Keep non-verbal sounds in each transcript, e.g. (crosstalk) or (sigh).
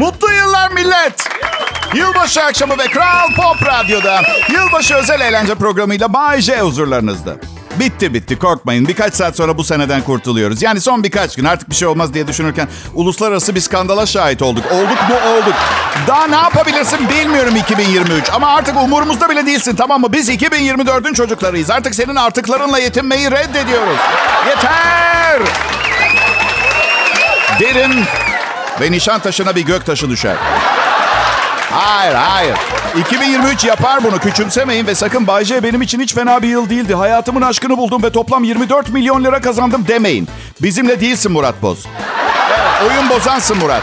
Mutlu yıllar millet. Yılbaşı akşamı ve Kral Pop Radyo'da yılbaşı özel eğlence programıyla Bay J huzurlarınızda. Bitti bitti korkmayın. Birkaç saat sonra bu seneden kurtuluyoruz. Yani son birkaç gün artık bir şey olmaz diye düşünürken uluslararası bir skandala şahit olduk. Olduk mu olduk. Daha ne yapabilirsin bilmiyorum 2023. Ama artık umurumuzda bile değilsin tamam mı? Biz 2024'ün çocuklarıyız. Artık senin artıklarınla yetinmeyi reddediyoruz. Yeter! Derin ve nişan taşına bir gök taşı düşer. Hayır, hayır. 2023 yapar bunu. Küçümsemeyin ve sakın Bayce benim için hiç fena bir yıl değildi. Hayatımın aşkını buldum ve toplam 24 milyon lira kazandım demeyin. Bizimle değilsin Murat Boz. Oyun bozansın Murat.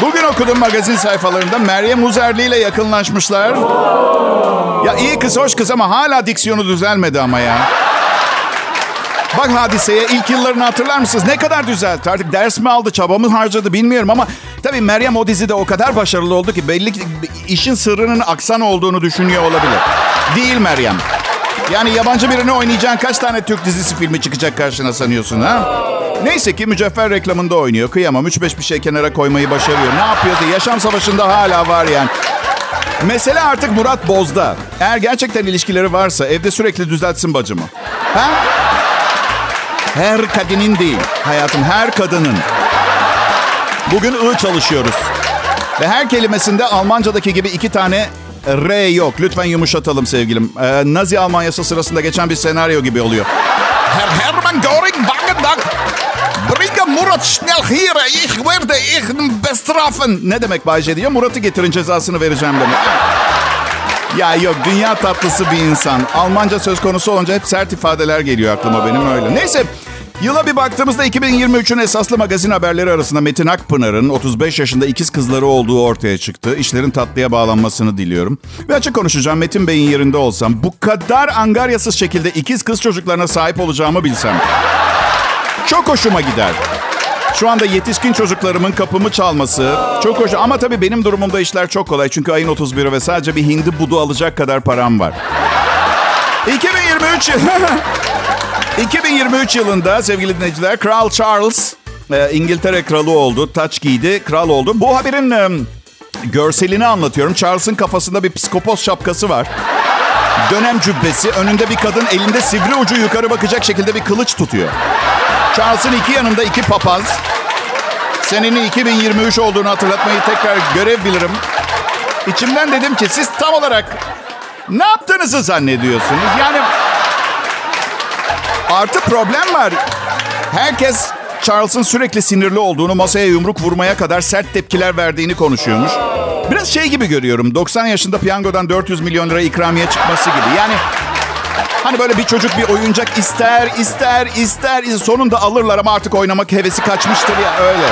Bugün okudum magazin sayfalarında Meryem Uzerli ile yakınlaşmışlar. Ya iyi kız hoş kız ama hala diksiyonu düzelmedi ama ya. Bak hadiseye ilk yıllarını hatırlar mısınız? Ne kadar düzeltti. Artık ders mi aldı, çabamı harcadı bilmiyorum ama... Tabii Meryem o dizide o kadar başarılı oldu ki belli ki işin sırrının aksan olduğunu düşünüyor olabilir. Değil Meryem. Yani yabancı birini oynayacağın kaç tane Türk dizisi filmi çıkacak karşına sanıyorsun ha? Neyse ki mücevher reklamında oynuyor. Kıyamam 3-5 bir şey kenara koymayı başarıyor. Ne yapıyorsa yaşam savaşında hala var yani. Mesele artık Murat Boz'da. Eğer gerçekten ilişkileri varsa evde sürekli düzeltsin bacımı. Ha? Her kadının değil. Hayatım her kadının. Bugün I çalışıyoruz. Ve her kelimesinde Almanca'daki gibi iki tane R yok. Lütfen yumuşatalım sevgilim. Ee, Nazi Almanyası sırasında geçen bir senaryo gibi oluyor. Herr Hermann Göring Wagenberg. Bringe Murat schnell hier. Ich werde ich bestrafen. Ne demek Bayce diye? Murat'ı getirin cezasını vereceğim demek. Ya yok dünya tatlısı bir insan. Almanca söz konusu olunca hep sert ifadeler geliyor aklıma benim öyle. Neyse Yıla bir baktığımızda 2023'ün esaslı magazin haberleri arasında Metin Akpınar'ın 35 yaşında ikiz kızları olduğu ortaya çıktı. İşlerin tatlıya bağlanmasını diliyorum. Ve açık konuşacağım Metin Bey'in yerinde olsam bu kadar angaryasız şekilde ikiz kız çocuklarına sahip olacağımı bilsem. Çok hoşuma gider. Şu anda yetişkin çocuklarımın kapımı çalması çok hoş. Ama tabii benim durumumda işler çok kolay. Çünkü ayın 31'i ve sadece bir hindi budu alacak kadar param var. 2023 2023 (laughs) yılında sevgili dinleyiciler Kral Charles e, İngiltere kralı oldu. Taç giydi, kral oldu. Bu haberin e, görselini anlatıyorum. Charles'ın kafasında bir psikopos şapkası var. Dönem cübbesi, önünde bir kadın elinde sivri ucu yukarı bakacak şekilde bir kılıç tutuyor. Charles'ın iki yanında iki papaz. Senenin 2023 olduğunu hatırlatmayı tekrar görev bilirim. İçimden dedim ki siz tam olarak ne yaptığınızı zannediyorsunuz? Yani Artı problem var. Herkes Charles'ın sürekli sinirli olduğunu, masaya yumruk vurmaya kadar sert tepkiler verdiğini konuşuyormuş. Biraz şey gibi görüyorum. 90 yaşında piyangodan 400 milyon lira ikramiye çıkması gibi. Yani hani böyle bir çocuk bir oyuncak ister, ister, ister. Sonunda alırlar ama artık oynamak hevesi kaçmıştır ya öyle.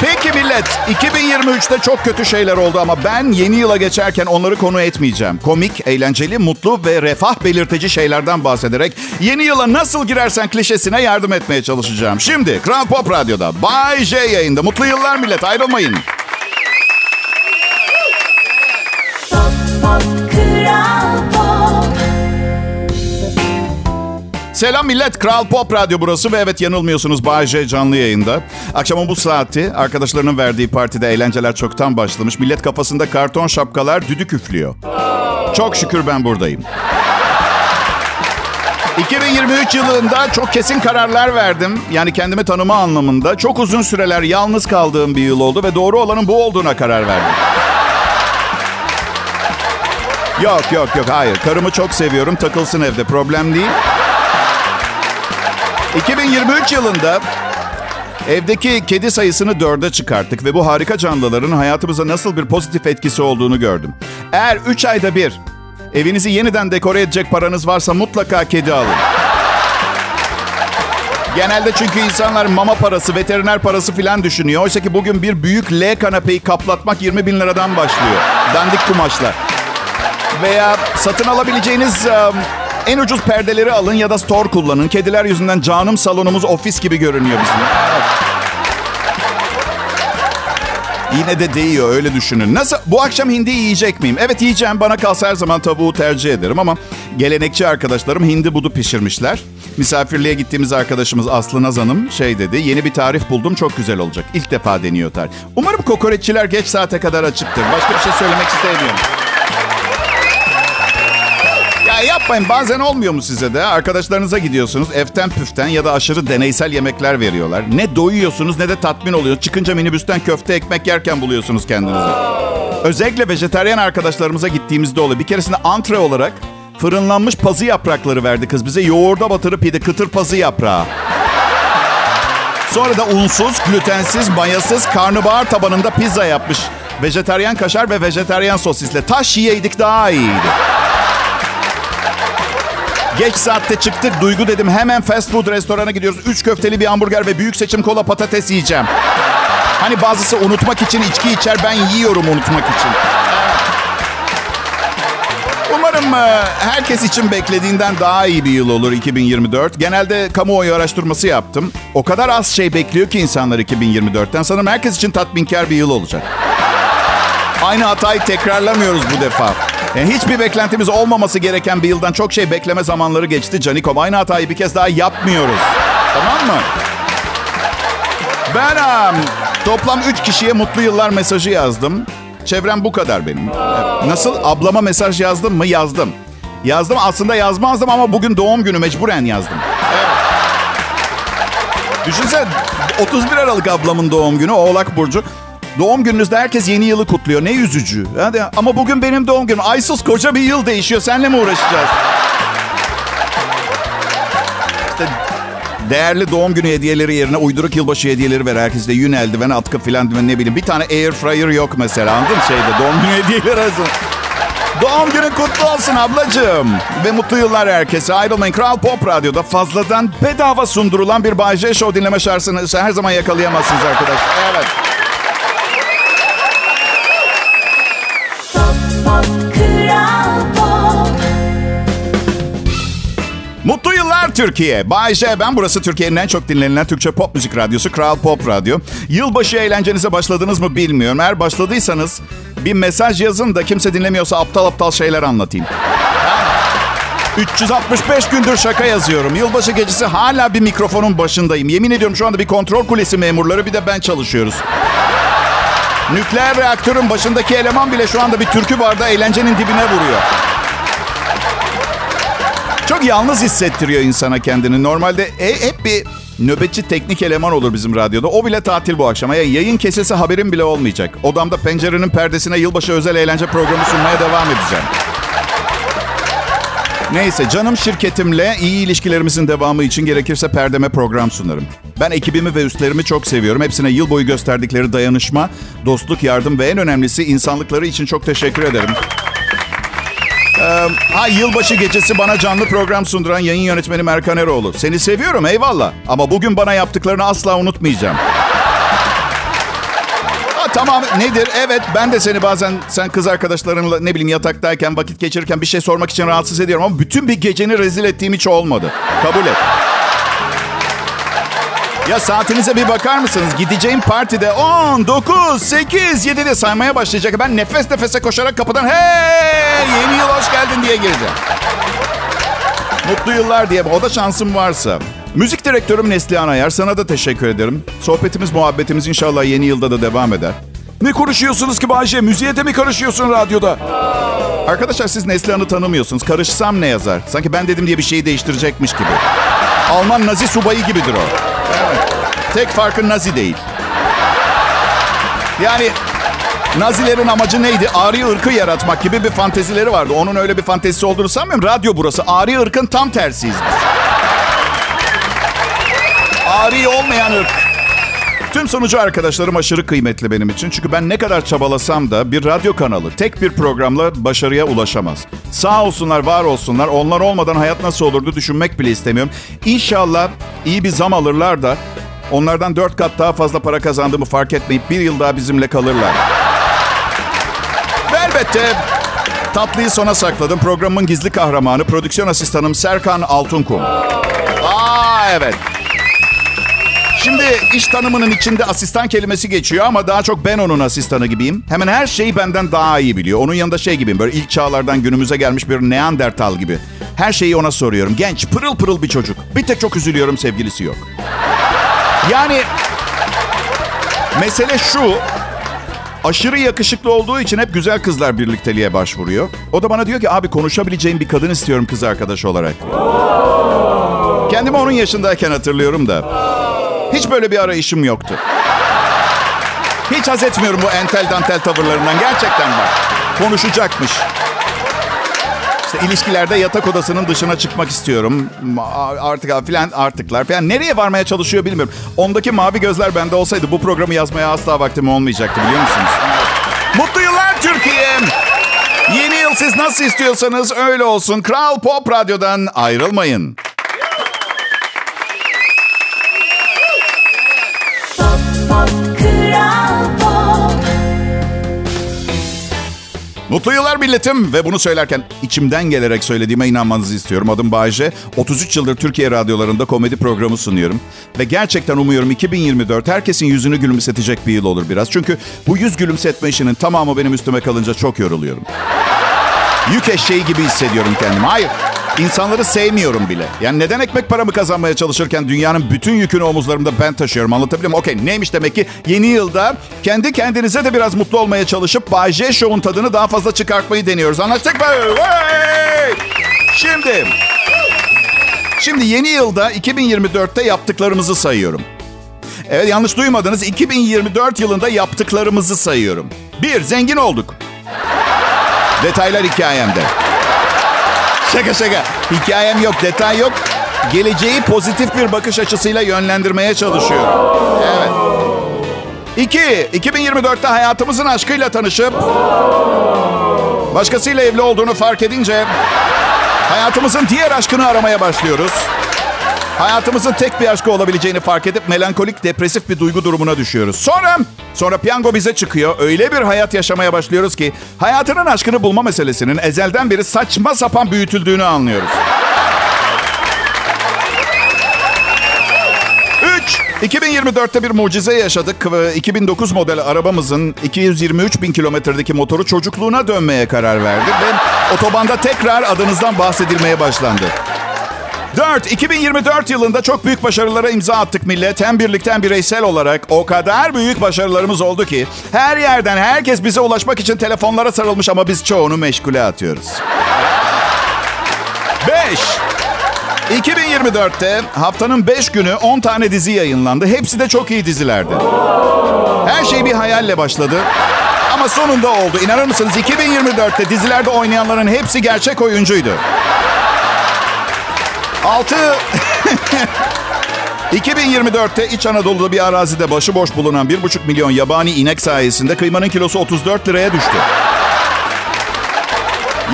Peki millet, 2023'te çok kötü şeyler oldu ama ben yeni yıla geçerken onları konu etmeyeceğim. Komik, eğlenceli, mutlu ve refah belirtici şeylerden bahsederek yeni yıla nasıl girersen klişesine yardım etmeye çalışacağım. Şimdi Kral Pop Radyo'da Bay J yayında. Mutlu yıllar millet, ayrılmayın. Pop, pop, Selam millet. Kral Pop Radyo burası ve evet yanılmıyorsunuz Bayece canlı yayında. Akşamın bu saati arkadaşlarının verdiği partide eğlenceler çoktan başlamış. Millet kafasında karton şapkalar düdük üflüyor. Çok şükür ben buradayım. 2023 yılında çok kesin kararlar verdim. Yani kendimi tanıma anlamında. Çok uzun süreler yalnız kaldığım bir yıl oldu ve doğru olanın bu olduğuna karar verdim. Yok yok yok hayır. Karımı çok seviyorum. Takılsın evde problem değil. 2023 yılında evdeki kedi sayısını dörde çıkarttık ve bu harika canlıların hayatımıza nasıl bir pozitif etkisi olduğunu gördüm. Eğer 3 ayda bir evinizi yeniden dekore edecek paranız varsa mutlaka kedi alın. Genelde çünkü insanlar mama parası, veteriner parası filan düşünüyor. Oysa ki bugün bir büyük L kanepeyi kaplatmak 20 bin liradan başlıyor. Dandik kumaşlar. Veya satın alabileceğiniz en ucuz perdeleri alın ya da store kullanın. Kediler yüzünden canım salonumuz ofis gibi görünüyor bizim. Yine de değiyor öyle düşünün. Nasıl bu akşam hindi yiyecek miyim? Evet yiyeceğim. Bana kalsa her zaman tavuğu tercih ederim ama gelenekçi arkadaşlarım hindi budu pişirmişler. misafirliğe gittiğimiz arkadaşımız Aslı Naz Hanım şey dedi. Yeni bir tarif buldum çok güzel olacak. İlk defa deniyor tarif. Umarım kokoreççiler geç saate kadar açıktır. Başka bir şey söylemek istemiyorum. Yapmayın bazen olmuyor mu size de? Arkadaşlarınıza gidiyorsunuz eften püften ya da aşırı deneysel yemekler veriyorlar. Ne doyuyorsunuz ne de tatmin oluyor. Çıkınca minibüsten köfte ekmek yerken buluyorsunuz kendinizi. Özellikle vejeteryan arkadaşlarımıza gittiğimizde oluyor. Bir keresinde antre olarak fırınlanmış pazı yaprakları verdi kız bize. Yoğurda batırıp yedi kıtır pazı yaprağı. Sonra da unsuz, glutensiz, mayasız, karnabahar tabanında pizza yapmış. Vejeteryan kaşar ve vejeteryan sosisle. Taş yiyeydik daha iyiydi. Geç saatte çıktık. Duygu dedim hemen fast food restorana gidiyoruz. Üç köfteli bir hamburger ve büyük seçim kola patates yiyeceğim. Hani bazısı unutmak için içki içer. Ben yiyorum unutmak için. Umarım e, herkes için beklediğinden daha iyi bir yıl olur 2024. Genelde kamuoyu araştırması yaptım. O kadar az şey bekliyor ki insanlar 2024'ten. Sanırım herkes için tatminkar bir yıl olacak. Aynı hatayı tekrarlamıyoruz bu defa. Yani hiçbir beklentimiz olmaması gereken bir yıldan çok şey bekleme zamanları geçti Canikom. Aynı hatayı bir kez daha yapmıyoruz. Tamam mı? Ben toplam 3 kişiye mutlu yıllar mesajı yazdım. Çevrem bu kadar benim. Nasıl? Ablama mesaj yazdım mı? Yazdım. Yazdım. Aslında yazmazdım ama bugün doğum günü mecburen yazdım. Evet. Düşünsene 31 Aralık ablamın doğum günü. Oğlak Burcu. Doğum gününüzde herkes yeni yılı kutluyor. Ne üzücü. Hadi. Ama bugün benim doğum günüm. Aysız koca bir yıl değişiyor. Seninle mi uğraşacağız? İşte değerli doğum günü hediyeleri yerine uyduruk yılbaşı hediyeleri ver. Herkes de yün eldiven, atkı filan ne bileyim. Bir tane air fryer yok mesela anladın şeyde doğum günü hediyeleri arasında. Doğum günün kutlu olsun ablacığım. Ve mutlu yıllar herkese. Ayrılmayın. Kral Pop Radyo'da fazladan bedava sundurulan bir Bay J Show dinleme şansını her zaman yakalayamazsınız arkadaşlar. Evet. Mutlu yıllar Türkiye. Bay ben. Burası Türkiye'nin en çok dinlenilen Türkçe pop müzik radyosu Kral Pop Radyo. Yılbaşı eğlencenize başladınız mı bilmiyorum. Eğer başladıysanız bir mesaj yazın da kimse dinlemiyorsa aptal aptal şeyler anlatayım. Ben 365 gündür şaka yazıyorum. Yılbaşı gecesi hala bir mikrofonun başındayım. Yemin ediyorum şu anda bir kontrol kulesi memurları bir de ben çalışıyoruz. Nükleer reaktörün başındaki eleman bile şu anda bir türkü barda eğlencenin dibine vuruyor. Çok yalnız hissettiriyor insana kendini. Normalde e, hep bir nöbetçi teknik eleman olur bizim radyoda. O bile tatil bu akşam. Yani yayın kesesi haberim bile olmayacak. Odamda pencerenin perdesine yılbaşı özel eğlence programı sunmaya devam edeceğim. Neyse canım şirketimle iyi ilişkilerimizin devamı için gerekirse perdeme program sunarım. Ben ekibimi ve üstlerimi çok seviyorum. Hepsine yıl boyu gösterdikleri dayanışma, dostluk, yardım ve en önemlisi insanlıkları için çok teşekkür ederim. Ha yılbaşı gecesi bana canlı program sunduran yayın yönetmeni Erkan Eroğlu. Seni seviyorum eyvallah. Ama bugün bana yaptıklarını asla unutmayacağım. Ha, tamam nedir? Evet ben de seni bazen sen kız arkadaşlarınla ne bileyim yataktayken vakit geçirirken bir şey sormak için rahatsız ediyorum. Ama bütün bir geceni rezil ettiğim hiç olmadı. Kabul et. Ya saatinize bir bakar mısınız? Gideceğim partide 10, 9, 8, 7'de saymaya başlayacak. Ben nefes nefese koşarak kapıdan hey yeni yıl hoş geldin diye gireceğim. Mutlu yıllar diye. O da şansım varsa. Müzik direktörüm Neslihan Ayar. Sana da teşekkür ederim. Sohbetimiz, muhabbetimiz inşallah yeni yılda da devam eder. Ne konuşuyorsunuz ki Bayce? Müziğe de mi karışıyorsun radyoda? Arkadaşlar siz Neslihan'ı tanımıyorsunuz. Karışsam ne yazar? Sanki ben dedim diye bir şeyi değiştirecekmiş gibi. Alman Nazi subayı gibidir o. Tek farkı Nazi değil. Yani Nazilerin amacı neydi? Ari ırkı yaratmak gibi bir fantezileri vardı. Onun öyle bir fantezisi olduğunu sanmıyorum. Radyo burası. Ari ırkın tam tersiyiz biz. Ari olmayan ırk. Tüm sonucu arkadaşlarım aşırı kıymetli benim için. Çünkü ben ne kadar çabalasam da bir radyo kanalı tek bir programla başarıya ulaşamaz. Sağ olsunlar, var olsunlar. Onlar olmadan hayat nasıl olurdu düşünmek bile istemiyorum. İnşallah iyi bir zam alırlar da onlardan dört kat daha fazla para kazandığımı fark etmeyip bir yıl daha bizimle kalırlar. Ve elbette tatlıyı sona sakladım. Programın gizli kahramanı, prodüksiyon asistanım Serkan Altunkum. Aa evet. Şimdi iş tanımının içinde asistan kelimesi geçiyor ama daha çok ben onun asistanı gibiyim. Hemen her şeyi benden daha iyi biliyor. Onun yanında şey gibiyim böyle ilk çağlardan günümüze gelmiş bir Neandertal gibi. Her şeyi ona soruyorum. Genç, pırıl pırıl bir çocuk. Bir tek çok üzülüyorum sevgilisi yok. Yani mesele şu. Aşırı yakışıklı olduğu için hep güzel kızlar birlikteliğe başvuruyor. O da bana diyor ki abi konuşabileceğim bir kadın istiyorum kız arkadaş olarak. Kendimi onun yaşındayken hatırlıyorum da. Hiç böyle bir arayışım yoktu. Hiç haz etmiyorum bu entel dantel tavırlarından. Gerçekten bak. Konuşacakmış. İşte ilişkilerde yatak odasının dışına çıkmak istiyorum. Artık filan artıklar falan. Nereye varmaya çalışıyor bilmiyorum. Ondaki mavi gözler bende olsaydı bu programı yazmaya asla vaktim olmayacaktı biliyor musunuz? Mutlu yıllar Türkiye. Yeni yıl siz nasıl istiyorsanız öyle olsun. Kral Pop Radyo'dan ayrılmayın. Mutlu yıllar milletim ve bunu söylerken içimden gelerek söylediğime inanmanızı istiyorum. Adım Bayce. 33 yıldır Türkiye radyolarında komedi programı sunuyorum. Ve gerçekten umuyorum 2024 herkesin yüzünü gülümsetecek bir yıl olur biraz. Çünkü bu yüz gülümsetme işinin tamamı benim üstüme kalınca çok yoruluyorum. Yük eşeği gibi hissediyorum kendimi. Hayır, İnsanları sevmiyorum bile. Yani neden ekmek paramı kazanmaya çalışırken dünyanın bütün yükünü omuzlarımda ben taşıyorum anlatabiliyor muyum? Okey neymiş demek ki yeni yılda kendi kendinize de biraz mutlu olmaya çalışıp Bay Show'un tadını daha fazla çıkartmayı deniyoruz. Anlaştık mı? Şimdi, şimdi yeni yılda 2024'te yaptıklarımızı sayıyorum. Evet yanlış duymadınız. 2024 yılında yaptıklarımızı sayıyorum. Bir, zengin olduk. Detaylar hikayemde. Şaka şaka. Hikayem yok, detay yok. Geleceği pozitif bir bakış açısıyla yönlendirmeye çalışıyorum. Evet. İki, 2024'te hayatımızın aşkıyla tanışıp başkasıyla evli olduğunu fark edince hayatımızın diğer aşkını aramaya başlıyoruz. Hayatımızın tek bir aşkı olabileceğini fark edip melankolik, depresif bir duygu durumuna düşüyoruz. Sonra, sonra piyango bize çıkıyor. Öyle bir hayat yaşamaya başlıyoruz ki hayatının aşkını bulma meselesinin ezelden beri saçma sapan büyütüldüğünü anlıyoruz. 3. 2024'te bir mucize yaşadık. 2009 model arabamızın 223 bin kilometredeki motoru çocukluğuna dönmeye karar verdi. Ve otobanda tekrar adınızdan bahsedilmeye başlandı. 4. 2024 yılında çok büyük başarılara imza attık millet. Hem birlikte hem bireysel olarak o kadar büyük başarılarımız oldu ki her yerden herkes bize ulaşmak için telefonlara sarılmış ama biz çoğunu meşgule atıyoruz. 5. 2024'te haftanın 5 günü 10 tane dizi yayınlandı. Hepsi de çok iyi dizilerdi. Her şey bir hayalle başladı. Ama sonunda oldu. İnanır mısınız 2024'te dizilerde oynayanların hepsi gerçek oyuncuydu. 6 2024'te (laughs) İç Anadolu'da bir arazide başıboş bulunan 1,5 milyon yabani inek sayesinde kıymanın kilosu 34 liraya düştü.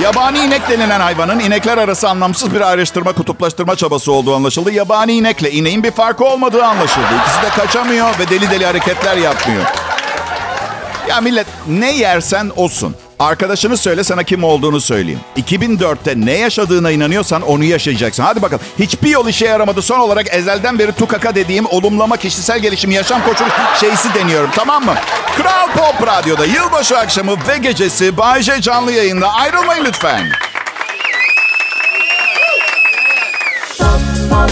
Yabani inek denilen hayvanın inekler arası anlamsız bir ayrıştırma, kutuplaştırma çabası olduğu anlaşıldı. Yabani inekle ineğin bir farkı olmadığı anlaşıldı. İkisi de kaçamıyor ve deli deli hareketler yapmıyor. Ya millet ne yersen olsun. Arkadaşını söyle sana kim olduğunu söyleyeyim. 2004'te ne yaşadığına inanıyorsan onu yaşayacaksın. Hadi bakalım. Hiçbir yol işe yaramadı. Son olarak ezelden beri tukaka dediğim olumlama, kişisel gelişim, yaşam koçu şeysi deniyorum. Tamam mı? Kral Pop Radyo'da yılbaşı akşamı ve gecesi Bayece canlı yayında. Ayrılmayın lütfen. Pop, pop,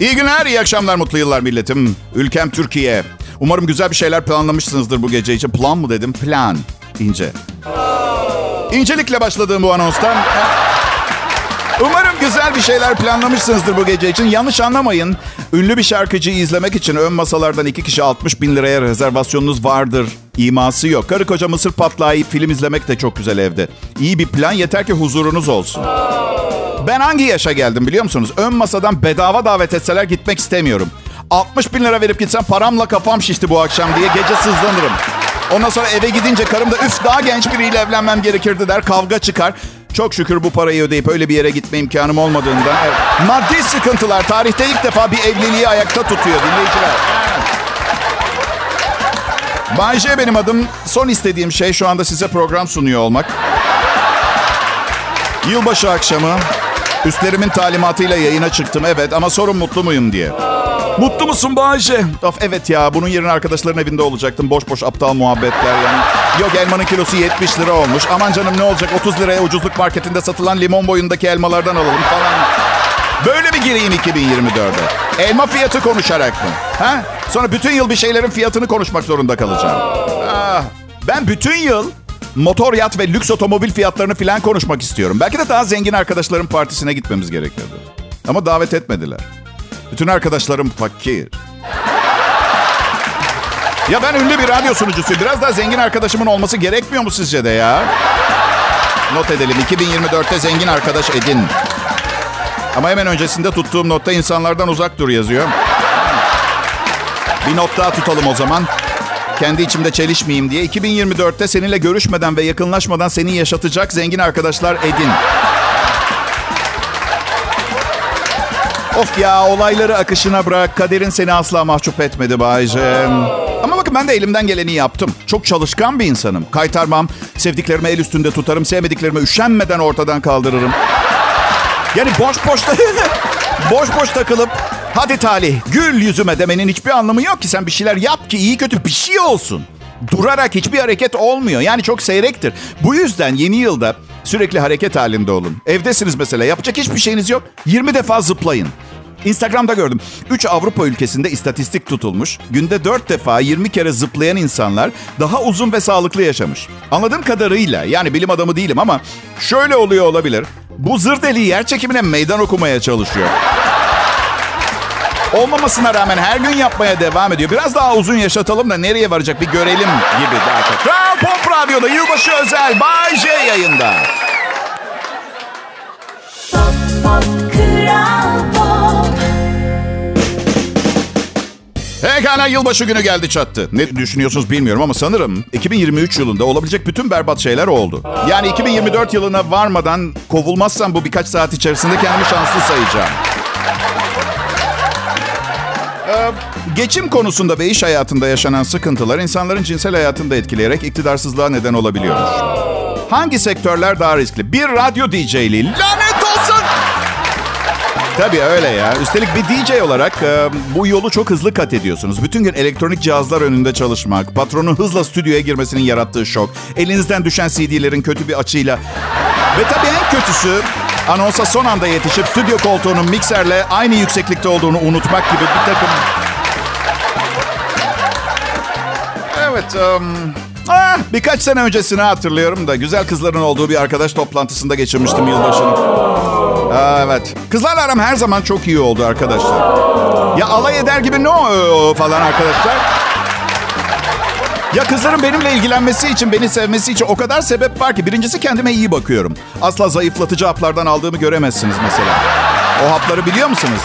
İyi günler, iyi akşamlar, mutlu yıllar milletim. Ülkem Türkiye. Umarım güzel bir şeyler planlamışsınızdır bu gece için. Plan mı dedim? Plan. İnce. İncelikle başladığım bu anonstan. Umarım güzel bir şeyler planlamışsınızdır bu gece için. Yanlış anlamayın. Ünlü bir şarkıcıyı izlemek için ön masalardan iki kişi 60 bin liraya rezervasyonunuz vardır. İması yok. Karı koca mısır patlayıp film izlemek de çok güzel evde. İyi bir plan yeter ki huzurunuz olsun. Ben hangi yaşa geldim biliyor musunuz? Ön masadan bedava davet etseler gitmek istemiyorum. 60 bin lira verip gitsem paramla kafam şişti bu akşam diye gece sızlanırım. Ondan sonra eve gidince karım da üf daha genç biriyle evlenmem gerekirdi der. Kavga çıkar. Çok şükür bu parayı ödeyip öyle bir yere gitme imkanım olmadığından. Evet. Maddi sıkıntılar tarihte ilk defa bir evliliği ayakta tutuyor dinleyiciler. Bay J benim adım. Son istediğim şey şu anda size program sunuyor olmak. Yılbaşı akşamı üstlerimin talimatıyla yayına çıktım evet ama sorun mutlu muyum diye. Mutlu musun Bayce? Of evet ya bunun yerine arkadaşların evinde olacaktım. Boş boş aptal muhabbetler yani. Yok elmanın kilosu 70 lira olmuş. Aman canım ne olacak 30 liraya ucuzluk marketinde satılan limon boyundaki elmalardan alalım falan. Böyle mi gireyim 2024'e? Elma fiyatı konuşarak mı? Ha? Sonra bütün yıl bir şeylerin fiyatını konuşmak zorunda kalacağım. Ah, ben bütün yıl motor yat ve lüks otomobil fiyatlarını falan konuşmak istiyorum. Belki de daha zengin arkadaşların partisine gitmemiz gerekiyordu. Ama davet etmediler. Bütün arkadaşlarım fakir. Ya ben ünlü bir radyo sunucusuyum. Biraz daha zengin arkadaşımın olması gerekmiyor mu sizce de ya? Not edelim. 2024'te zengin arkadaş edin. Ama hemen öncesinde tuttuğum notta insanlardan uzak dur yazıyor. Bir not daha tutalım o zaman. Kendi içimde çelişmeyeyim diye. 2024'te seninle görüşmeden ve yakınlaşmadan seni yaşatacak zengin arkadaşlar edin. Of ya olayları akışına bırak. Kaderin seni asla mahcup etmedi Bayce. Ama bakın ben de elimden geleni yaptım. Çok çalışkan bir insanım. Kaytarmam, sevdiklerimi el üstünde tutarım, sevmediklerimi üşenmeden ortadan kaldırırım. Yani boş boş (laughs) boş boş takılıp hadi talih gül yüzüme demenin hiçbir anlamı yok ki. Sen bir şeyler yap ki iyi kötü bir şey olsun. Durarak hiçbir hareket olmuyor. Yani çok seyrektir. Bu yüzden yeni yılda sürekli hareket halinde olun. Evdesiniz mesela yapacak hiçbir şeyiniz yok. 20 defa zıplayın. Instagram'da gördüm. 3 Avrupa ülkesinde istatistik tutulmuş. Günde 4 defa 20 kere zıplayan insanlar daha uzun ve sağlıklı yaşamış. Anladığım kadarıyla yani bilim adamı değilim ama şöyle oluyor olabilir. Bu zır deliği yer çekimine meydan okumaya çalışıyor. Olmamasına rağmen her gün yapmaya devam ediyor. Biraz daha uzun yaşatalım da nereye varacak bir görelim gibi daha çok. Kral Pop Radyo'da yılbaşı özel Bay J yayında. Pop, pop, Kral Pop. Pekala yılbaşı günü geldi çattı. Ne düşünüyorsunuz bilmiyorum ama sanırım 2023 yılında olabilecek bütün berbat şeyler oldu. Yani 2024 yılına varmadan kovulmazsam bu birkaç saat içerisinde kendimi şanslı sayacağım. Ee, geçim konusunda ve iş hayatında yaşanan sıkıntılar insanların cinsel hayatında etkileyerek iktidarsızlığa neden olabiliyormuş. Hangi sektörler daha riskli? Bir radyo DJ'liği. Lanet olsun! Tabii öyle ya. Üstelik bir DJ olarak e, bu yolu çok hızlı kat ediyorsunuz. Bütün gün elektronik cihazlar önünde çalışmak, patronun hızla stüdyoya girmesinin yarattığı şok, elinizden düşen CD'lerin kötü bir açıyla ve tabii en kötüsü anonsa son anda yetişip stüdyo koltuğunun mikserle aynı yükseklikte olduğunu unutmak gibi bir takım... Evet, um, ah, birkaç sene öncesini hatırlıyorum da güzel kızların olduğu bir arkadaş toplantısında geçirmiştim yılbaşını. Aa, evet. Kızlarla aram her zaman çok iyi oldu arkadaşlar. Ya alay eder gibi no falan arkadaşlar. Ya kızların benimle ilgilenmesi için, beni sevmesi için o kadar sebep var ki. Birincisi kendime iyi bakıyorum. Asla zayıflatıcı haplardan aldığımı göremezsiniz mesela. O hapları biliyor musunuz?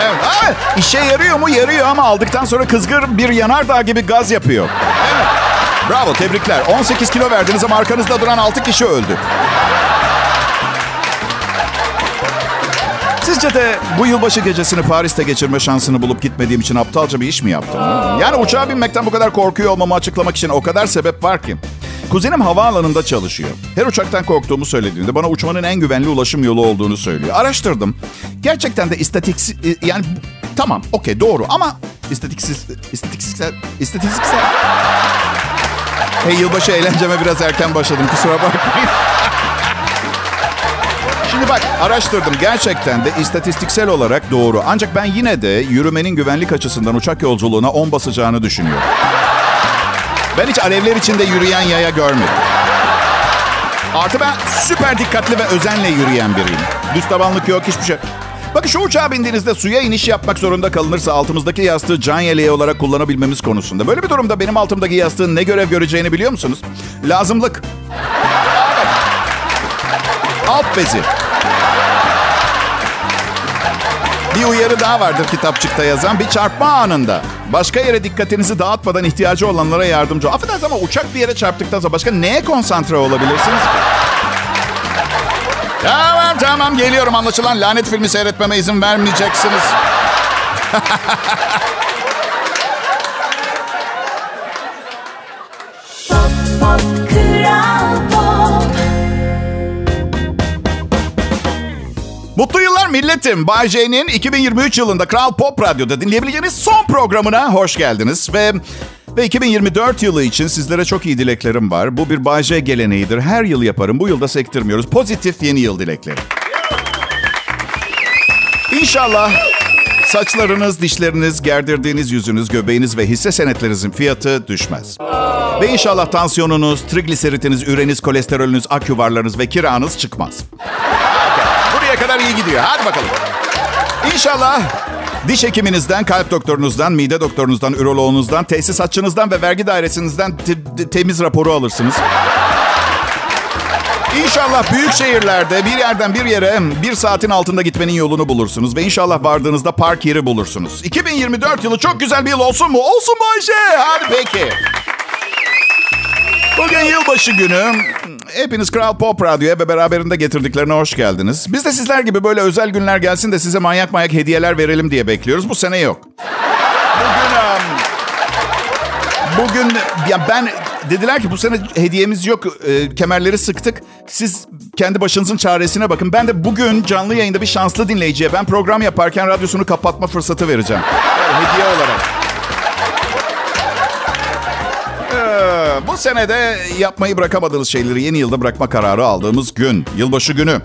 Evet. Aa, işe yarıyor mu? Yarıyor ama aldıktan sonra kızgın bir yanardağ gibi gaz yapıyor. Evet. Bravo, tebrikler. 18 kilo verdiniz ama arkanızda duran 6 kişi öldü. Sizce de bu yılbaşı gecesini Paris'te geçirme şansını bulup gitmediğim için aptalca bir iş mi yaptım? Yani uçağa binmekten bu kadar korkuyor olmamı açıklamak için o kadar sebep var ki. Kuzenim havaalanında çalışıyor. Her uçaktan korktuğumu söylediğinde bana uçmanın en güvenli ulaşım yolu olduğunu söylüyor. Araştırdım. Gerçekten de istatiksel... Yani tamam okey doğru ama istatiksiz... İstatistiksel... İstatistiksel... (laughs) Hey yılbaşı eğlenceme biraz erken başladım kusura bakmayın. Şimdi bak araştırdım gerçekten de istatistiksel olarak doğru. Ancak ben yine de yürümenin güvenlik açısından uçak yolculuğuna 10 basacağını düşünüyorum. Ben hiç alevler içinde yürüyen yaya görmedim. Artı ben süper dikkatli ve özenle yürüyen biriyim. Düz tabanlık yok hiçbir şey. Bakın şu uçağa bindiğinizde suya iniş yapmak zorunda kalınırsa altımızdaki yastığı can yeleği olarak kullanabilmemiz konusunda. Böyle bir durumda benim altımdaki yastığın ne görev göreceğini biliyor musunuz? Lazımlık. Alt bezi. Bir uyarı daha vardır kitapçıkta yazan. Bir çarpma anında. Başka yere dikkatinizi dağıtmadan ihtiyacı olanlara yardımcı. Affedersiniz ama uçak bir yere çarptıktan sonra başka neye konsantre olabilirsiniz ki? Tamam tamam geliyorum anlaşılan lanet filmi seyretmeme izin vermeyeceksiniz. Pop, Pop. Mutlu yıllar yıllar milletim. Bay J'nin 2023 yılında Kral Pop Radyo'da dinleyebileceğiniz son programına hoş geldiniz. Ve ve 2024 yılı için sizlere çok iyi dileklerim var. Bu bir Bay J geleneğidir. Her yıl yaparım. Bu yılda sektirmiyoruz. Pozitif yeni yıl dilekleri. İnşallah saçlarınız, dişleriniz, gerdirdiğiniz yüzünüz, göbeğiniz ve hisse senetlerinizin fiyatı düşmez. Ve inşallah tansiyonunuz, trigliseritiniz, üreniz, kolesterolünüz, aküvarlarınız ve kiranız çıkmaz. Kadar iyi gidiyor. Hadi bakalım. İnşallah diş hekiminizden, kalp doktorunuzdan, mide doktorunuzdan, üroloğunuzdan, tesisatçınızdan ve vergi dairesinizden te- te- temiz raporu alırsınız. İnşallah büyük şehirlerde bir yerden bir yere bir saatin altında gitmenin yolunu bulursunuz. Ve inşallah vardığınızda park yeri bulursunuz. 2024 yılı çok güzel bir yıl olsun mu? Olsun Bayşe. Hadi peki. Bugün yılbaşı günü. Hepiniz Kral Pop Radyo'ya ve beraberinde getirdiklerine hoş geldiniz. Biz de sizler gibi böyle özel günler gelsin de size manyak manyak hediyeler verelim diye bekliyoruz. Bu sene yok. Bugün... Bugün ya ben dediler ki bu sene hediyemiz yok. E, kemerleri sıktık. Siz kendi başınızın çaresine bakın. Ben de bugün canlı yayında bir şanslı dinleyiciye ben program yaparken radyosunu kapatma fırsatı vereceğim. Yani hediye olarak. Bu senede yapmayı bırakamadığınız şeyleri yeni yılda bırakma kararı aldığımız gün. Yılbaşı günü.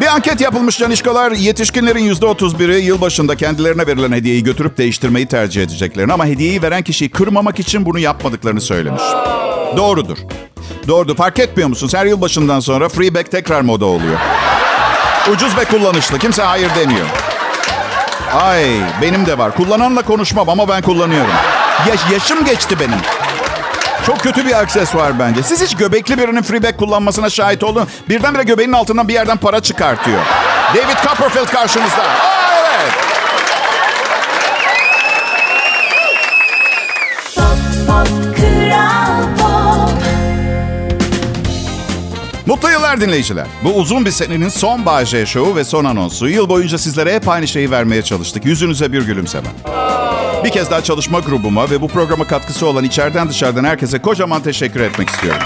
Bir anket yapılmış canişkolar yetişkinlerin %31'i yılbaşında kendilerine verilen hediyeyi götürüp değiştirmeyi tercih edeceklerini ama hediyeyi veren kişiyi kırmamak için bunu yapmadıklarını söylemiş. Doğrudur. Doğrudur. Fark etmiyor musunuz? Her yılbaşından sonra freeback tekrar moda oluyor. Ucuz ve kullanışlı. Kimse hayır demiyor. Ay benim de var. Kullananla konuşmam ama ben kullanıyorum. Yaş, yaşım geçti benim. Çok kötü bir aksesuar bence. Siz hiç göbekli birinin freeback kullanmasına şahit oldun. Birdenbire göbeğinin altından bir yerden para çıkartıyor. David Copperfield karşınızda. Aa, evet. Pop pop kral pop Mutlu yıllar dinleyiciler. Bu uzun bir senenin son Bağcay Show'u ve son anonsu. Yıl boyunca sizlere hep aynı şeyi vermeye çalıştık. Yüzünüze bir gülümseme. Bir kez daha çalışma grubuma ve bu programa katkısı olan içeriden dışarıdan herkese kocaman teşekkür etmek istiyorum.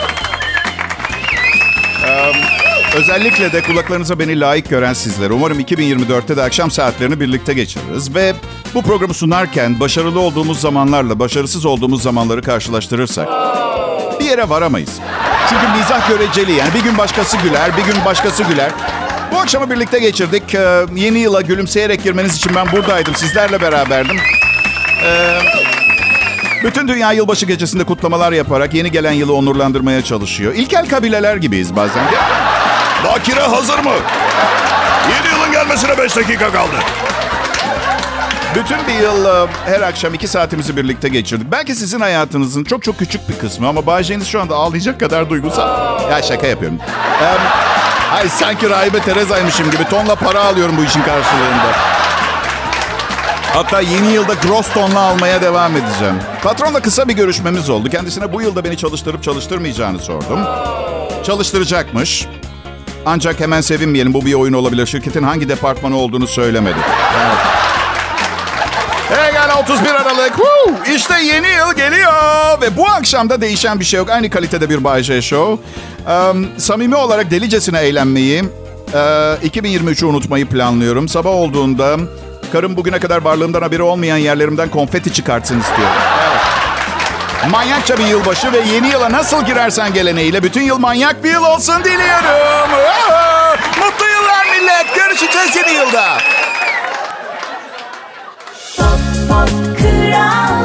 Özellikle de kulaklarınıza beni layık gören sizlere. Umarım 2024'te de akşam saatlerini birlikte geçiririz. Ve bu programı sunarken başarılı olduğumuz zamanlarla başarısız olduğumuz zamanları karşılaştırırsak bir yere varamayız. Çünkü mizah göreceli yani bir gün başkası güler, bir gün başkası güler. Bu akşamı birlikte geçirdik. Ee, yeni yıla gülümseyerek girmeniz için ben buradaydım, sizlerle beraberdim. Ee, bütün dünya yılbaşı gecesinde kutlamalar yaparak yeni gelen yılı onurlandırmaya çalışıyor. İlkel kabileler gibiyiz bazen. Bakire hazır mı? Yeni yılın gelmesine 5 dakika kaldı. Bütün bir yıl e, her akşam iki saatimizi birlikte geçirdik. Belki sizin hayatınızın çok çok küçük bir kısmı ama Bayce'niz şu anda ağlayacak kadar duygusal. Ya şaka yapıyorum. Em, Ay sanki rahibe Tereza'ymışım gibi tonla para alıyorum bu işin karşılığında. Hatta yeni yılda gross tonla almaya devam edeceğim. Patronla kısa bir görüşmemiz oldu. Kendisine bu yılda beni çalıştırıp çalıştırmayacağını sordum. Çalıştıracakmış. Ancak hemen sevinmeyelim bu bir oyun olabilir. Şirketin hangi departmanı olduğunu söylemedi. Evet. Hey gel 31 Aralık. Woo! İşte yeni yıl geliyor. Ve bu akşam da değişen bir şey yok. Aynı kalitede bir Bay J Show. Um, samimi olarak delicesine eğlenmeyi, e, 2023'ü unutmayı planlıyorum. Sabah olduğunda karım bugüne kadar varlığımdan haberi olmayan yerlerimden konfeti çıkartsın istiyorum. Manyakça bir yılbaşı ve yeni yıla nasıl girersen geleneğiyle bütün yıl manyak bir yıl olsun diliyorum. (laughs) Mutlu yıllar millet. Görüşeceğiz yeni yılda. Pop pop kral